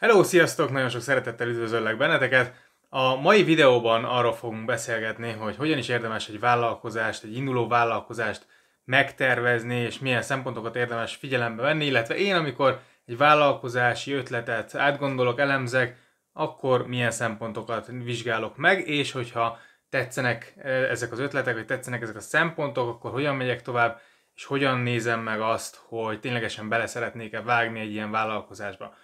Hello, sziasztok! Nagyon sok szeretettel üdvözöllek benneteket. A mai videóban arról fogunk beszélgetni, hogy hogyan is érdemes egy vállalkozást, egy induló vállalkozást megtervezni, és milyen szempontokat érdemes figyelembe venni, illetve én, amikor egy vállalkozási ötletet átgondolok, elemzek, akkor milyen szempontokat vizsgálok meg, és hogyha tetszenek e, ezek az ötletek, vagy tetszenek ezek a szempontok, akkor hogyan megyek tovább, és hogyan nézem meg azt, hogy ténylegesen bele szeretnék-e vágni egy ilyen vállalkozásba.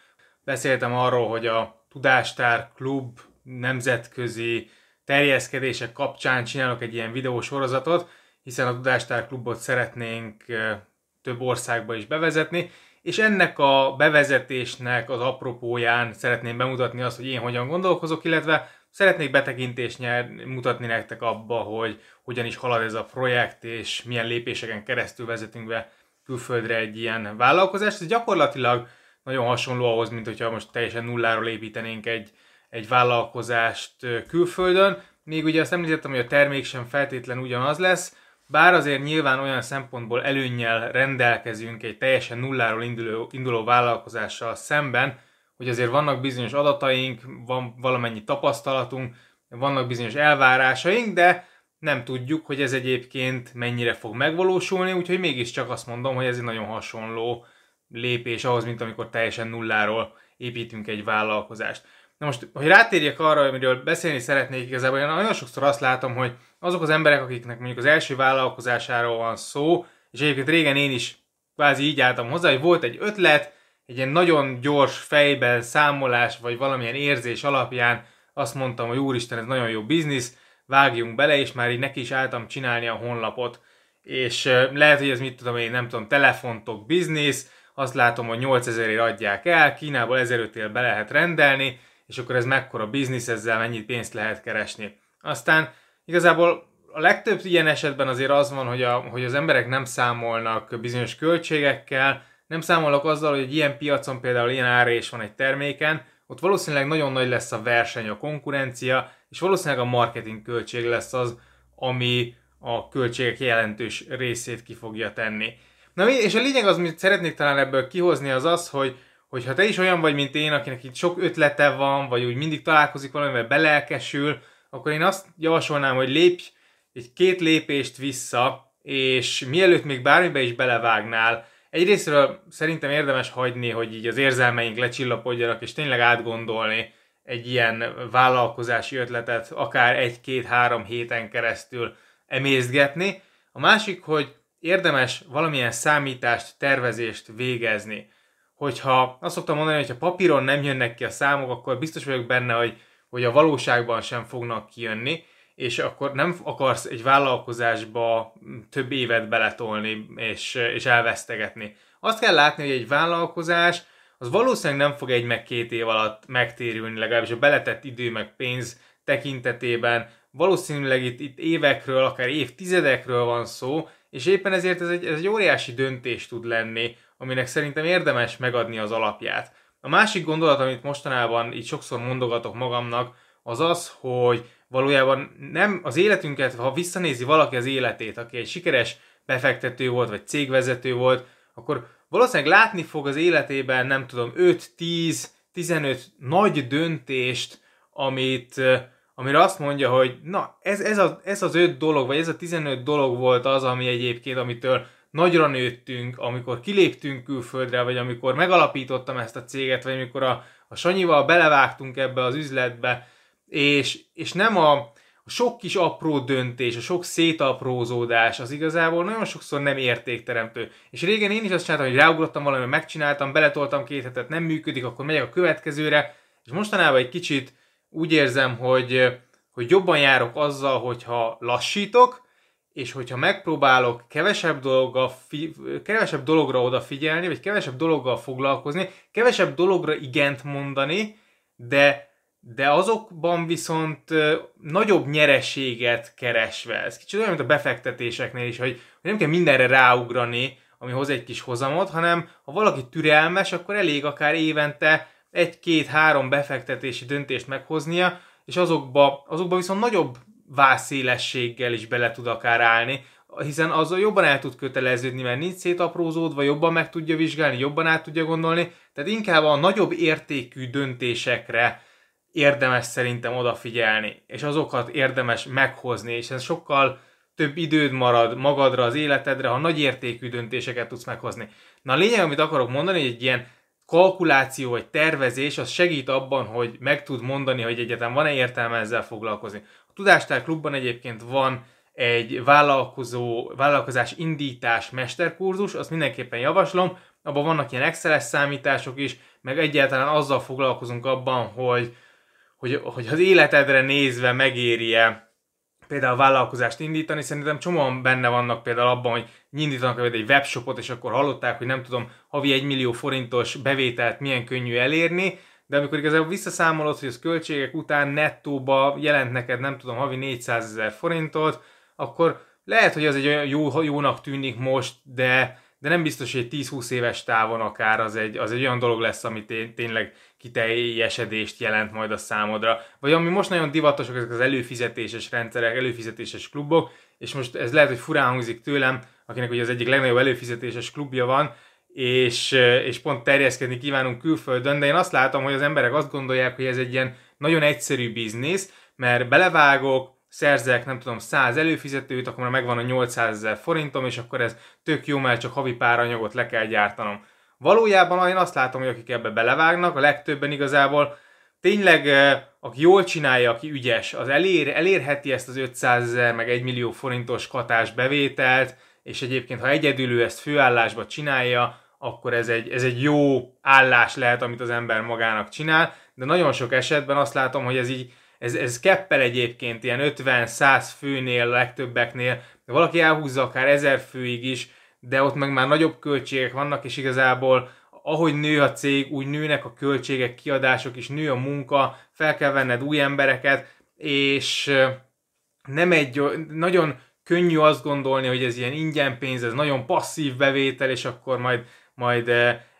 Beszéltem arról, hogy a Tudástár Klub nemzetközi terjeszkedések kapcsán csinálok egy ilyen videósorozatot, hiszen a Tudástár Klubot szeretnénk több országba is bevezetni, és ennek a bevezetésnek az apropóján szeretném bemutatni azt, hogy én hogyan gondolkozok, illetve szeretnék betekintést nyer, mutatni nektek abba, hogy hogyan is halad ez a projekt, és milyen lépéseken keresztül vezetünk be külföldre egy ilyen vállalkozást. Ez gyakorlatilag nagyon hasonló ahhoz, mint hogyha most teljesen nulláról építenénk egy, egy vállalkozást külföldön. Még ugye azt említettem, hogy a termék sem feltétlen ugyanaz lesz, bár azért nyilván olyan szempontból előnnyel rendelkezünk egy teljesen nulláról induló, induló vállalkozással szemben, hogy azért vannak bizonyos adataink, van valamennyi tapasztalatunk, vannak bizonyos elvárásaink, de nem tudjuk, hogy ez egyébként mennyire fog megvalósulni, úgyhogy mégiscsak azt mondom, hogy ez egy nagyon hasonló lépés ahhoz, mint amikor teljesen nulláról építünk egy vállalkozást. Na most, hogy rátérjek arra, amiről beszélni szeretnék igazából, én nagyon sokszor azt látom, hogy azok az emberek, akiknek mondjuk az első vállalkozásáról van szó, és egyébként régen én is kvázi így álltam hozzá, hogy volt egy ötlet, egy ilyen nagyon gyors fejben számolás, vagy valamilyen érzés alapján azt mondtam, hogy úristen, ez nagyon jó biznisz, vágjunk bele, és már így neki is álltam csinálni a honlapot. És lehet, hogy ez mit tudom én, nem tudom, telefontok biznisz, azt látom, hogy 8000 adják el, Kínából 1500 be lehet rendelni, és akkor ez mekkora biznisz, ezzel mennyit pénzt lehet keresni. Aztán igazából a legtöbb ilyen esetben azért az van, hogy, a, hogy az emberek nem számolnak bizonyos költségekkel, nem számolnak azzal, hogy egy ilyen piacon például ilyen árés van egy terméken, ott valószínűleg nagyon nagy lesz a verseny, a konkurencia, és valószínűleg a marketing költség lesz az, ami a költségek jelentős részét ki fogja tenni. Na és a lényeg az, amit szeretnék talán ebből kihozni, az az, hogy hogy ha te is olyan vagy, mint én, akinek itt sok ötlete van, vagy úgy mindig találkozik valamivel belelkesül, akkor én azt javasolnám, hogy lépj egy két lépést vissza, és mielőtt még bármibe is belevágnál, egyrésztről szerintem érdemes hagyni, hogy így az érzelmeink lecsillapodjanak, és tényleg átgondolni egy ilyen vállalkozási ötletet, akár egy-két-három héten keresztül emészgetni. A másik, hogy érdemes valamilyen számítást, tervezést végezni. Hogyha azt szoktam mondani, hogy ha papíron nem jönnek ki a számok, akkor biztos vagyok benne, hogy, hogy a valóságban sem fognak kijönni, és akkor nem akarsz egy vállalkozásba több évet beletolni és, és elvesztegetni. Azt kell látni, hogy egy vállalkozás az valószínűleg nem fog egy meg két év alatt megtérülni, legalábbis a beletett idő meg pénz tekintetében. Valószínűleg itt, itt évekről, akár évtizedekről van szó, és éppen ezért ez egy, ez egy óriási döntés tud lenni, aminek szerintem érdemes megadni az alapját. A másik gondolat, amit mostanában így sokszor mondogatok magamnak, az az, hogy valójában nem az életünket, ha visszanézi valaki az életét, aki egy sikeres befektető volt, vagy cégvezető volt, akkor valószínűleg látni fog az életében, nem tudom, 5, 10, 15 nagy döntést, amit, amire azt mondja, hogy na, ez, ez, a, ez az öt dolog, vagy ez a 15 dolog volt az, ami egyébként, amitől nagyra nőttünk, amikor kiléptünk külföldre, vagy amikor megalapítottam ezt a céget, vagy amikor a, a Sanyival belevágtunk ebbe az üzletbe, és, és nem a, a sok kis apró döntés, a sok szétaprózódás az igazából nagyon sokszor nem értékteremtő. És régen én is azt csináltam, hogy ráugrottam valami, megcsináltam, beletoltam két hetet, nem működik, akkor megyek a következőre, és mostanában egy kicsit úgy érzem, hogy, hogy jobban járok azzal, hogyha lassítok, és hogyha megpróbálok kevesebb, dologgal fi, kevesebb dologra odafigyelni, vagy kevesebb dologgal foglalkozni, kevesebb dologra igent mondani, de, de azokban viszont nagyobb nyereséget keresve. Ez kicsit olyan, mint a befektetéseknél is, hogy, hogy nem kell mindenre ráugrani, ami hoz egy kis hozamot, hanem ha valaki türelmes, akkor elég akár évente egy-két-három befektetési döntést meghoznia, és azokba, azokba viszont nagyobb vászélességgel is bele tud akár állni. hiszen azzal jobban el tud köteleződni, mert nincs szétaprózódva, jobban meg tudja vizsgálni, jobban át tudja gondolni, tehát inkább a nagyobb értékű döntésekre érdemes szerintem odafigyelni, és azokat érdemes meghozni, és ez sokkal több időd marad magadra, az életedre, ha nagy értékű döntéseket tudsz meghozni. Na a lényeg, amit akarok mondani, hogy egy ilyen kalkuláció vagy tervezés, az segít abban, hogy meg tud mondani, hogy egyetem van-e értelme ezzel foglalkozni. A Tudástár Klubban egyébként van egy vállalkozó, vállalkozás indítás mesterkurzus, azt mindenképpen javaslom, abban vannak ilyen Excel-es számítások is, meg egyáltalán azzal foglalkozunk abban, hogy, hogy, hogy az életedre nézve megéri-e például vállalkozást indítani, szerintem csomóan benne vannak például abban, hogy indítanak egy webshopot, és akkor hallották, hogy nem tudom, havi egy millió forintos bevételt milyen könnyű elérni, de amikor igazából visszaszámolod, hogy az költségek után nettóba jelent neked, nem tudom, havi 400 ezer forintot, akkor lehet, hogy az egy olyan jó, jónak tűnik most, de, de nem biztos, hogy egy 10-20 éves távon akár az egy, az egy olyan dolog lesz, ami tényleg kiteljesedést jelent majd a számodra. Vagy ami most nagyon divatosak, ezek az előfizetéses rendszerek, előfizetéses klubok, és most ez lehet, hogy furán hangzik tőlem, akinek ugye az egyik legnagyobb előfizetéses klubja van, és, és pont terjeszkedni kívánunk külföldön, de én azt látom, hogy az emberek azt gondolják, hogy ez egy ilyen nagyon egyszerű biznisz, mert belevágok, szerzek, nem tudom, 100 előfizetőt, akkor már megvan a 800 ezer forintom, és akkor ez tök jó, mert csak havi pár anyagot le kell gyártanom. Valójában én azt látom, hogy akik ebbe belevágnak, a legtöbben igazából tényleg, aki jól csinálja, aki ügyes, az elér, elérheti ezt az 500 ezer, meg 1 millió forintos katás bevételt, és egyébként, ha egyedül ő ezt főállásba csinálja, akkor ez egy, ez egy jó állás lehet, amit az ember magának csinál, de nagyon sok esetben azt látom, hogy ez így, ez, ez keppel egyébként ilyen 50-100 főnél, legtöbbeknél, de valaki elhúzza akár 1000 főig is, de ott meg már nagyobb költségek vannak, és igazából ahogy nő a cég, úgy nőnek a költségek, kiadások is, nő a munka, fel kell venned új embereket, és nem egy nagyon könnyű azt gondolni, hogy ez ilyen ingyen pénz, ez nagyon passzív bevétel, és akkor majd, majd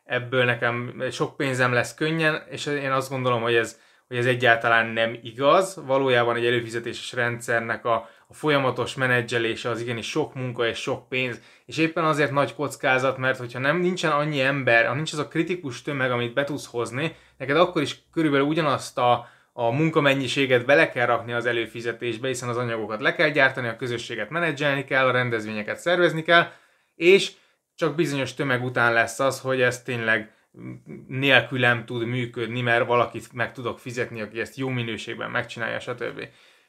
ebből nekem sok pénzem lesz könnyen, és én azt gondolom, hogy ez, hogy ez egyáltalán nem igaz. Valójában egy előfizetéses rendszernek a, a folyamatos menedzselése az igenis sok munka és sok pénz, és éppen azért nagy kockázat, mert hogyha nem nincsen annyi ember, ha nincs az a kritikus tömeg, amit be tudsz hozni, neked akkor is körülbelül ugyanazt a, a munkamennyiséget bele kell rakni az előfizetésbe, hiszen az anyagokat le kell gyártani, a közösséget menedzselni kell, a rendezvényeket szervezni kell, és csak bizonyos tömeg után lesz az, hogy ez tényleg nélkülem tud működni, mert valakit meg tudok fizetni, aki ezt jó minőségben megcsinálja, stb.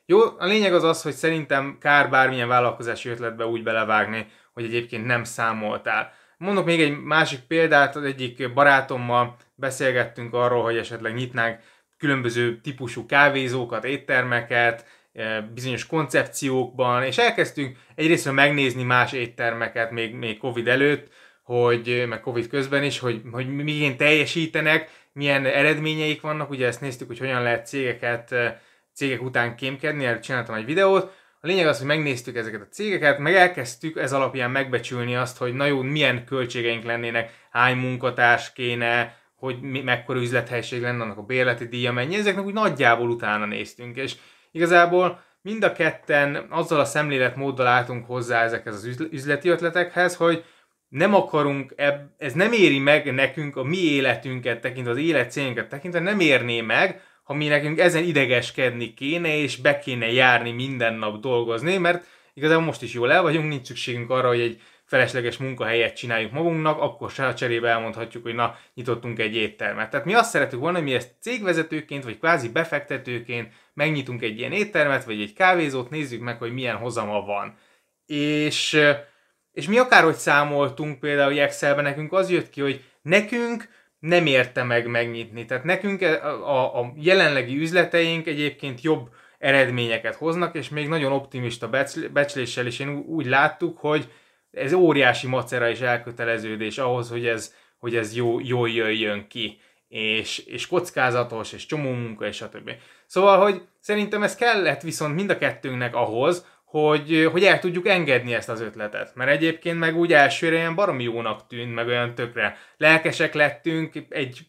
Jó, a lényeg az az, hogy szerintem kár bármilyen vállalkozási ötletbe úgy belevágni, hogy egyébként nem számoltál. Mondok még egy másik példát, az egyik barátommal beszélgettünk arról, hogy esetleg nyitnánk különböző típusú kávézókat, éttermeket, e, bizonyos koncepciókban, és elkezdtünk egyrészt megnézni más éttermeket még, még Covid előtt, hogy, meg Covid közben is, hogy, hogy milyen teljesítenek, milyen eredményeik vannak, ugye ezt néztük, hogy hogyan lehet cégeket, e, cégek után kémkedni, erről csináltam egy videót, a lényeg az, hogy megnéztük ezeket a cégeket, meg elkezdtük ez alapján megbecsülni azt, hogy na jó, milyen költségeink lennének, hány munkatárs kéne, hogy mi, mekkora üzlethelyiség lenne, annak a bérleti díja mennyi, ezeknek úgy nagyjából utána néztünk, és igazából mind a ketten azzal a szemléletmóddal álltunk hozzá ezekhez az üzleti ötletekhez, hogy nem akarunk, eb, ez nem éri meg nekünk a mi életünket tekintve, az élet tekintve, nem érné meg, ha mi nekünk ezen idegeskedni kéne, és be kéne járni minden nap dolgozni, mert igazából most is jól el vagyunk, nincs szükségünk arra, hogy egy felesleges munkahelyet csináljuk magunknak, akkor se a cserébe elmondhatjuk, hogy na, nyitottunk egy éttermet. Tehát mi azt szeretünk volna, hogy mi ezt cégvezetőként, vagy kvázi befektetőként megnyitunk egy ilyen éttermet, vagy egy kávézót, nézzük meg, hogy milyen hozama van. És, és mi akárhogy számoltunk például Excelben, nekünk az jött ki, hogy nekünk nem érte meg megnyitni. Tehát nekünk a, a, a jelenlegi üzleteink egyébként jobb eredményeket hoznak, és még nagyon optimista becsléssel is én úgy láttuk, hogy ez óriási macera és elköteleződés ahhoz, hogy ez, hogy ez jó, jól jöjjön ki, és, és kockázatos, és csomó munka, és stb. Szóval, hogy szerintem ez kellett viszont mind a kettőnknek ahhoz, hogy, hogy el tudjuk engedni ezt az ötletet. Mert egyébként meg úgy elsőre ilyen baromi jónak tűnt, meg olyan tökre lelkesek lettünk, egy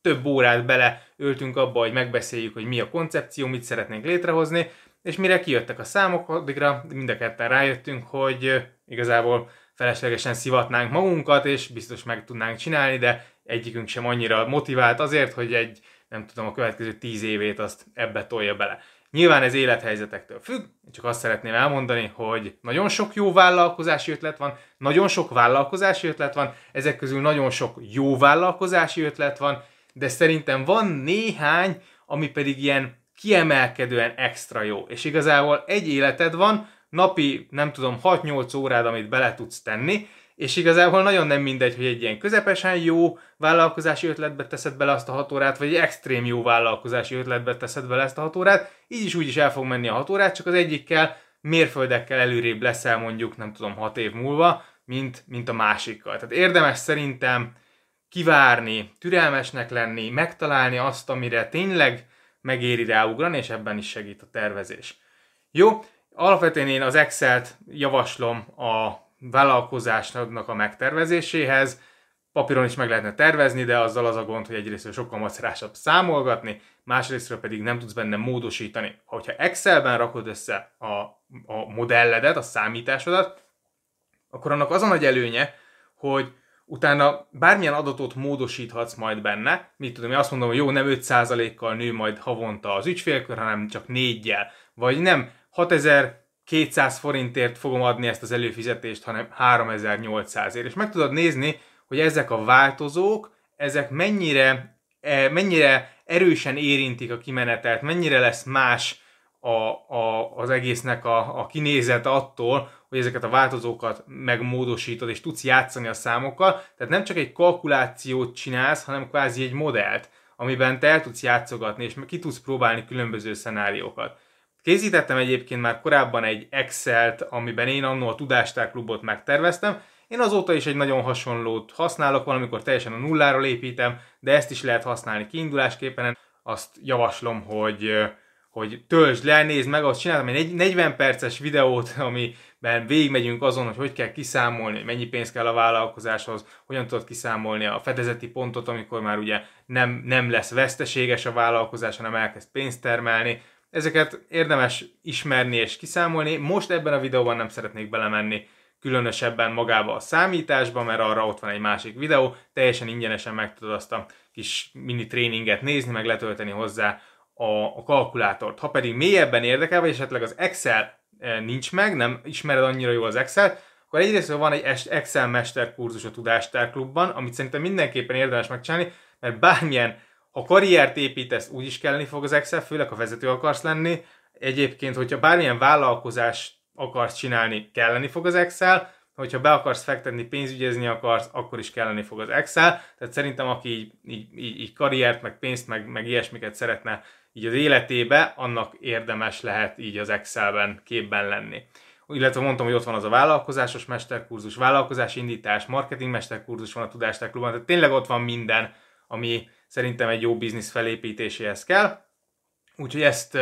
több órát bele öltünk abba, hogy megbeszéljük, hogy mi a koncepció, mit szeretnénk létrehozni, és mire kijöttek a számok, addigra mind a ketten rájöttünk, hogy igazából feleslegesen szivatnánk magunkat, és biztos meg tudnánk csinálni, de egyikünk sem annyira motivált azért, hogy egy, nem tudom, a következő tíz évét azt ebbe tolja bele. Nyilván ez élethelyzetektől függ, csak azt szeretném elmondani, hogy nagyon sok jó vállalkozási ötlet van, nagyon sok vállalkozási ötlet van, ezek közül nagyon sok jó vállalkozási ötlet van, de szerintem van néhány, ami pedig ilyen kiemelkedően extra jó. És igazából egy életed van, napi, nem tudom, 6-8 órád, amit bele tudsz tenni, és igazából nagyon nem mindegy, hogy egy ilyen közepesen jó vállalkozási ötletbe teszed bele azt a 6 órát, vagy egy extrém jó vállalkozási ötletbe teszed bele ezt a 6 órát, így is úgy is el fog menni a 6 órát, csak az egyikkel mérföldekkel előrébb leszel mondjuk, nem tudom, 6 év múlva, mint, mint a másikkal. Tehát érdemes szerintem kivárni, türelmesnek lenni, megtalálni azt, amire tényleg megéri ráugrani, és ebben is segít a tervezés. Jó, alapvetően én az Excel-t javaslom a vállalkozásnak a megtervezéséhez, papíron is meg lehetne tervezni, de azzal az a gond, hogy egyrészt sokkal macerásabb számolgatni, másrésztről pedig nem tudsz benne módosítani. Ha Excelben rakod össze a, a modelledet, a számításodat, akkor annak az a nagy előnye, hogy utána bármilyen adatot módosíthatsz majd benne, mit tudom, én azt mondom, hogy jó, nem 5%-kal nő majd havonta az ügyfélkör, hanem csak 4-jel, vagy nem 6200 forintért fogom adni ezt az előfizetést, hanem 3800 ért. És meg tudod nézni, hogy ezek a változók, ezek mennyire, e, mennyire erősen érintik a kimenetelt, mennyire lesz más a, a, az egésznek a, a kinézet attól, hogy ezeket a változókat megmódosítod, és tudsz játszani a számokkal. Tehát nem csak egy kalkulációt csinálsz, hanem kvázi egy modellt, amiben te el tudsz játszogatni, és ki tudsz próbálni különböző szenáriókat. Készítettem egyébként már korábban egy Excel-t, amiben én annól a Tudástárklubot megterveztem. Én azóta is egy nagyon hasonlót használok, valamikor teljesen a nulláról építem, de ezt is lehet használni kiindulásképpen. Azt javaslom, hogy hogy töltsd le, nézd meg, azt csináltam egy 40 perces videót, amiben végigmegyünk azon, hogy hogy kell kiszámolni, mennyi pénz kell a vállalkozáshoz, hogyan tudod kiszámolni a fedezeti pontot, amikor már ugye nem, nem lesz veszteséges a vállalkozás, hanem elkezd pénzt termelni. Ezeket érdemes ismerni és kiszámolni. Most ebben a videóban nem szeretnék belemenni különösebben magába a számításba, mert arra ott van egy másik videó, teljesen ingyenesen meg tudod azt a kis mini tréninget nézni, meg letölteni hozzá a, a kalkulátort. Ha pedig mélyebben érdekel, vagy esetleg az Excel eh, nincs meg, nem ismered annyira jól az Excel, akkor egyrészt van egy Excel mesterkurzus a Tudástárklubban, amit szerintem mindenképpen érdemes megcsinálni, mert bármilyen, ha karriert építesz, úgy is kelleni fog az Excel, főleg ha vezető akarsz lenni. Egyébként, hogyha bármilyen vállalkozást akarsz csinálni, kelleni fog az Excel, hogyha be akarsz fektetni, pénzügyezni akarsz, akkor is kelleni fog az Excel. Tehát szerintem, aki így, így, így karriert, meg pénzt, meg, meg ilyesmiket szeretne így az életébe, annak érdemes lehet így az Excelben képben lenni. Illetve mondtam, hogy ott van az a vállalkozásos mesterkurzus, vállalkozás indítás, marketing mesterkurzus van a Tudástárklubban, tehát tényleg ott van minden, ami szerintem egy jó biznisz felépítéséhez kell. Úgyhogy ezt,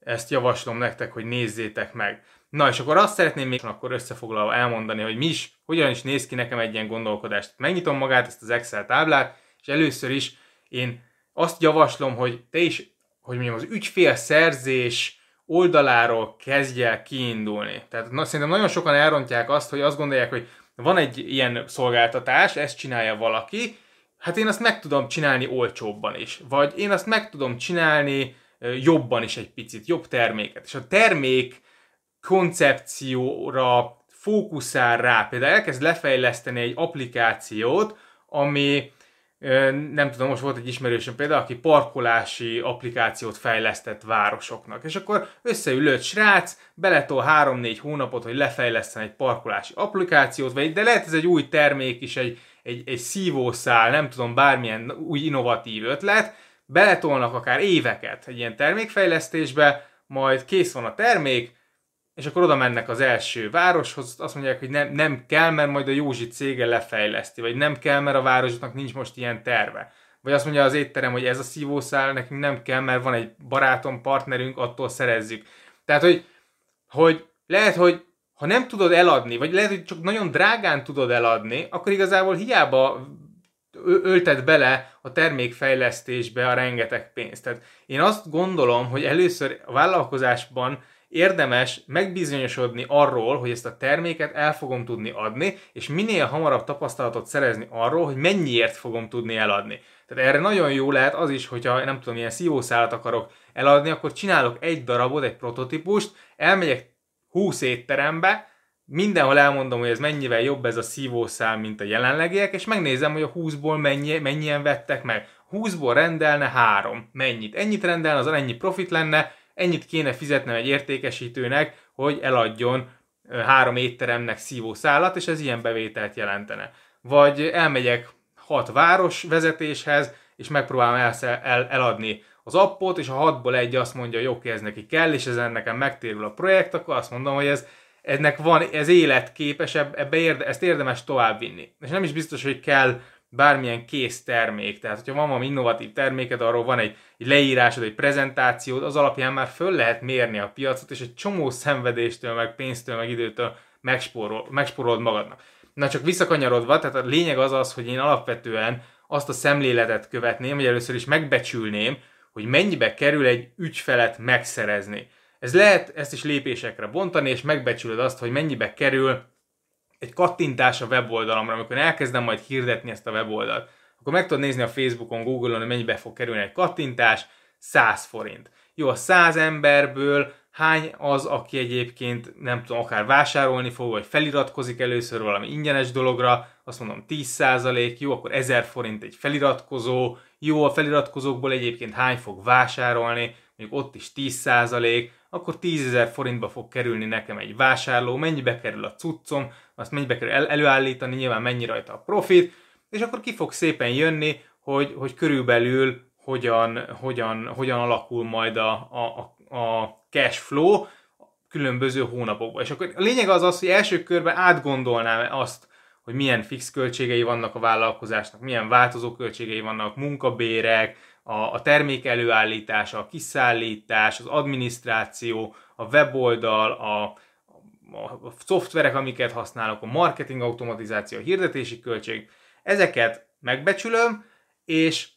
ezt javaslom nektek, hogy nézzétek meg. Na, és akkor azt szeretném még akkor összefoglalva elmondani, hogy mi is, hogyan is néz ki nekem egy ilyen gondolkodást. Megnyitom magát ezt az Excel táblát, és először is én azt javaslom, hogy te is hogy mondjam, az ügyfélszerzés oldaláról kezdj el kiindulni. Tehát na, szerintem nagyon sokan elrontják azt, hogy azt gondolják, hogy van egy ilyen szolgáltatás, ezt csinálja valaki, hát én azt meg tudom csinálni olcsóbban is. Vagy én azt meg tudom csinálni jobban is egy picit, jobb terméket. És a termék koncepcióra fókuszál rá, például elkezd lefejleszteni egy applikációt, ami nem tudom, most volt egy ismerősöm például, aki parkolási applikációt fejlesztett városoknak, és akkor összeülött srác, beletol 3-4 hónapot, hogy lefejleszten egy parkolási applikációt, vagy de lehet ez egy új termék is, egy, egy, egy szívószál, nem tudom, bármilyen új innovatív ötlet, beletolnak akár éveket egy ilyen termékfejlesztésbe, majd kész van a termék, és akkor oda mennek az első városhoz, azt mondják, hogy nem, nem kell, mert majd a Józsi cége lefejleszti, vagy nem kell, mert a városnak nincs most ilyen terve. Vagy azt mondja az étterem, hogy ez a szívószál nekünk nem kell, mert van egy barátom, partnerünk, attól szerezzük. Tehát, hogy, hogy lehet, hogy ha nem tudod eladni, vagy lehet, hogy csak nagyon drágán tudod eladni, akkor igazából hiába ölted bele a termékfejlesztésbe a rengeteg pénzt. Tehát én azt gondolom, hogy először a vállalkozásban érdemes megbizonyosodni arról, hogy ezt a terméket el fogom tudni adni, és minél hamarabb tapasztalatot szerezni arról, hogy mennyiért fogom tudni eladni. Tehát erre nagyon jó lehet az is, hogyha nem tudom, milyen szívószálat akarok eladni, akkor csinálok egy darabot, egy prototípust, elmegyek 20 étterembe, mindenhol elmondom, hogy ez mennyivel jobb ez a szívószál, mint a jelenlegiek, és megnézem, hogy a 20-ból mennyi, mennyien vettek meg. 20-ból rendelne három. Mennyit? Ennyit rendelne, az ennyi profit lenne, ennyit kéne fizetnem egy értékesítőnek, hogy eladjon három étteremnek szívószálat, és ez ilyen bevételt jelentene. Vagy elmegyek hat város vezetéshez, és megpróbálom el, el, eladni az appot, és a hatból egy azt mondja, hogy oké, ez neki kell, és ezen nekem megtérül a projekt, akkor azt mondom, hogy ez, ennek van, ez életképes, ebbe érde, ezt érdemes továbbvinni. És nem is biztos, hogy kell bármilyen kész termék. Tehát, hogyha van valami innovatív terméked, arról van egy, egy leírásod, egy prezentációd, az alapján már föl lehet mérni a piacot, és egy csomó szenvedéstől, meg pénztől, meg időtől megspórol, megspórolod magadnak. Na csak visszakanyarodva, tehát a lényeg az az, hogy én alapvetően azt a szemléletet követném, hogy először is megbecsülném, hogy mennyibe kerül egy ügyfelet megszerezni. Ez lehet ezt is lépésekre bontani, és megbecsülöd azt, hogy mennyibe kerül egy kattintás a weboldalamra, amikor elkezdem majd hirdetni ezt a weboldalt, akkor meg tudod nézni a Facebookon, Google-on, hogy mennyibe fog kerülni egy kattintás, 100 forint. Jó, a 100 emberből hány az, aki egyébként nem tudom, akár vásárolni fog, vagy feliratkozik először valami ingyenes dologra, azt mondom 10%, jó, akkor 1000 forint egy feliratkozó, jó, a feliratkozókból egyébként hány fog vásárolni, mondjuk ott is 10%, akkor 10.000 forintba fog kerülni nekem egy vásárló, mennyibe kerül a cuccom, azt mennyibe kerül el- előállítani, nyilván mennyi rajta a profit, és akkor ki fog szépen jönni, hogy, hogy körülbelül hogyan, hogyan, hogyan alakul majd a, a, a cash flow különböző hónapokban. És akkor a lényeg az az, hogy első körben átgondolnám azt, hogy milyen fix költségei vannak a vállalkozásnak, milyen változó költségei vannak, munkabérek, a, a termék előállítása, a kiszállítás, az adminisztráció, a weboldal, a, a, a szoftverek, amiket használok, a marketing automatizáció, a hirdetési költség, ezeket megbecsülöm, és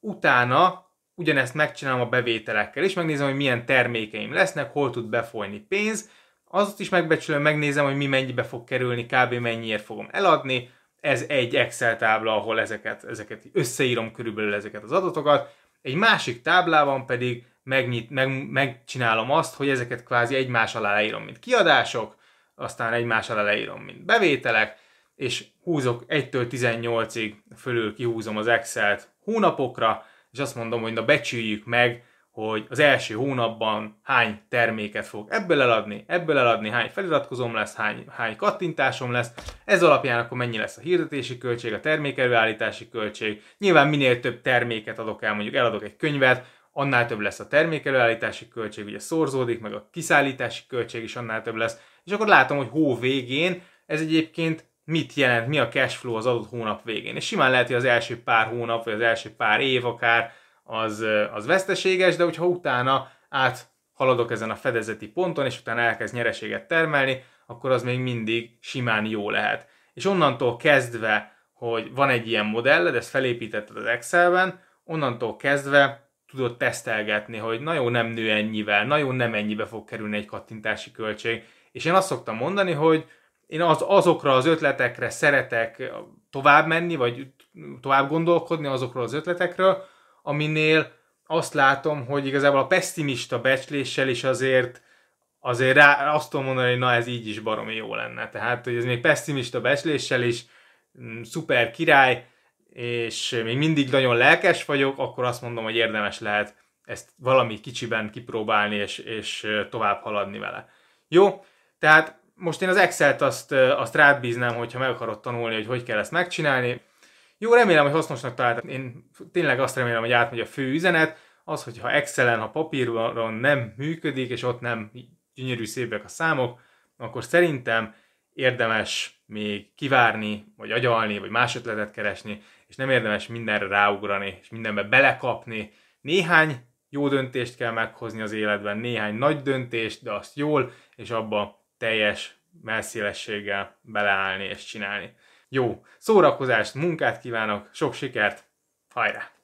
utána ugyanezt megcsinálom a bevételekkel is, megnézem, hogy milyen termékeim lesznek, hol tud befolyni pénz, azt is megbecsülöm, megnézem, hogy mi mennyibe fog kerülni, kb. mennyiért fogom eladni, ez egy Excel tábla, ahol ezeket, ezeket összeírom körülbelül ezeket az adatokat, egy másik táblában pedig megnyit, meg, megcsinálom azt, hogy ezeket kvázi egymás alá leírom, mint kiadások, aztán egymás alá leírom, mint bevételek, és húzok 1-től 18-ig fölül kihúzom az Excel-t hónapokra, és azt mondom, hogy na becsüljük meg, hogy az első hónapban hány terméket fog ebből eladni, ebből eladni, hány feliratkozom lesz, hány, hány kattintásom lesz, ez alapján akkor mennyi lesz a hirdetési költség, a termékelőállítási költség. Nyilván minél több terméket adok el, mondjuk eladok egy könyvet, annál több lesz a termékelőállítási költség, ugye szorzódik, meg a kiszállítási költség is annál több lesz, és akkor látom, hogy hó végén ez egyébként mit jelent, mi a cash flow az adott hónap végén. És simán lehet, hogy az első pár hónap, vagy az első pár év akár az, az veszteséges, de hogyha utána áthaladok ezen a fedezeti ponton, és utána elkezd nyereséget termelni, akkor az még mindig simán jó lehet. És onnantól kezdve, hogy van egy ilyen modelled, ezt felépítetted az Excelben, onnantól kezdve tudod tesztelgetni, hogy na jó, nem nő ennyivel, na jó, nem ennyibe fog kerülni egy kattintási költség. És én azt szoktam mondani, hogy én az, azokra az ötletekre szeretek tovább menni, vagy tovább gondolkodni azokról az ötletekről, aminél azt látom, hogy igazából a pessimista becsléssel is azért azért rá, azt tudom mondani, hogy na ez így is baromi jó lenne. Tehát, hogy ez még pessimista becsléssel is mm, szuper király, és még mindig nagyon lelkes vagyok, akkor azt mondom, hogy érdemes lehet ezt valami kicsiben kipróbálni, és, és tovább haladni vele. Jó, tehát most én az Excel-t azt, azt rád bíznám, hogyha meg akarod tanulni, hogy hogy kell ezt megcsinálni. Jó, remélem, hogy hasznosnak találtam. Én tényleg azt remélem, hogy átmegy a fő üzenet, az, hogyha Excel-en, ha papíron nem működik, és ott nem gyönyörű szépek a számok, akkor szerintem érdemes még kivárni, vagy agyalni, vagy más ötletet keresni, és nem érdemes mindenre ráugrani, és mindenbe belekapni. Néhány jó döntést kell meghozni az életben, néhány nagy döntést, de azt jól, és abba teljes melszélességgel beleállni és csinálni. Jó, szórakozást, munkát kívánok, sok sikert, hajrá!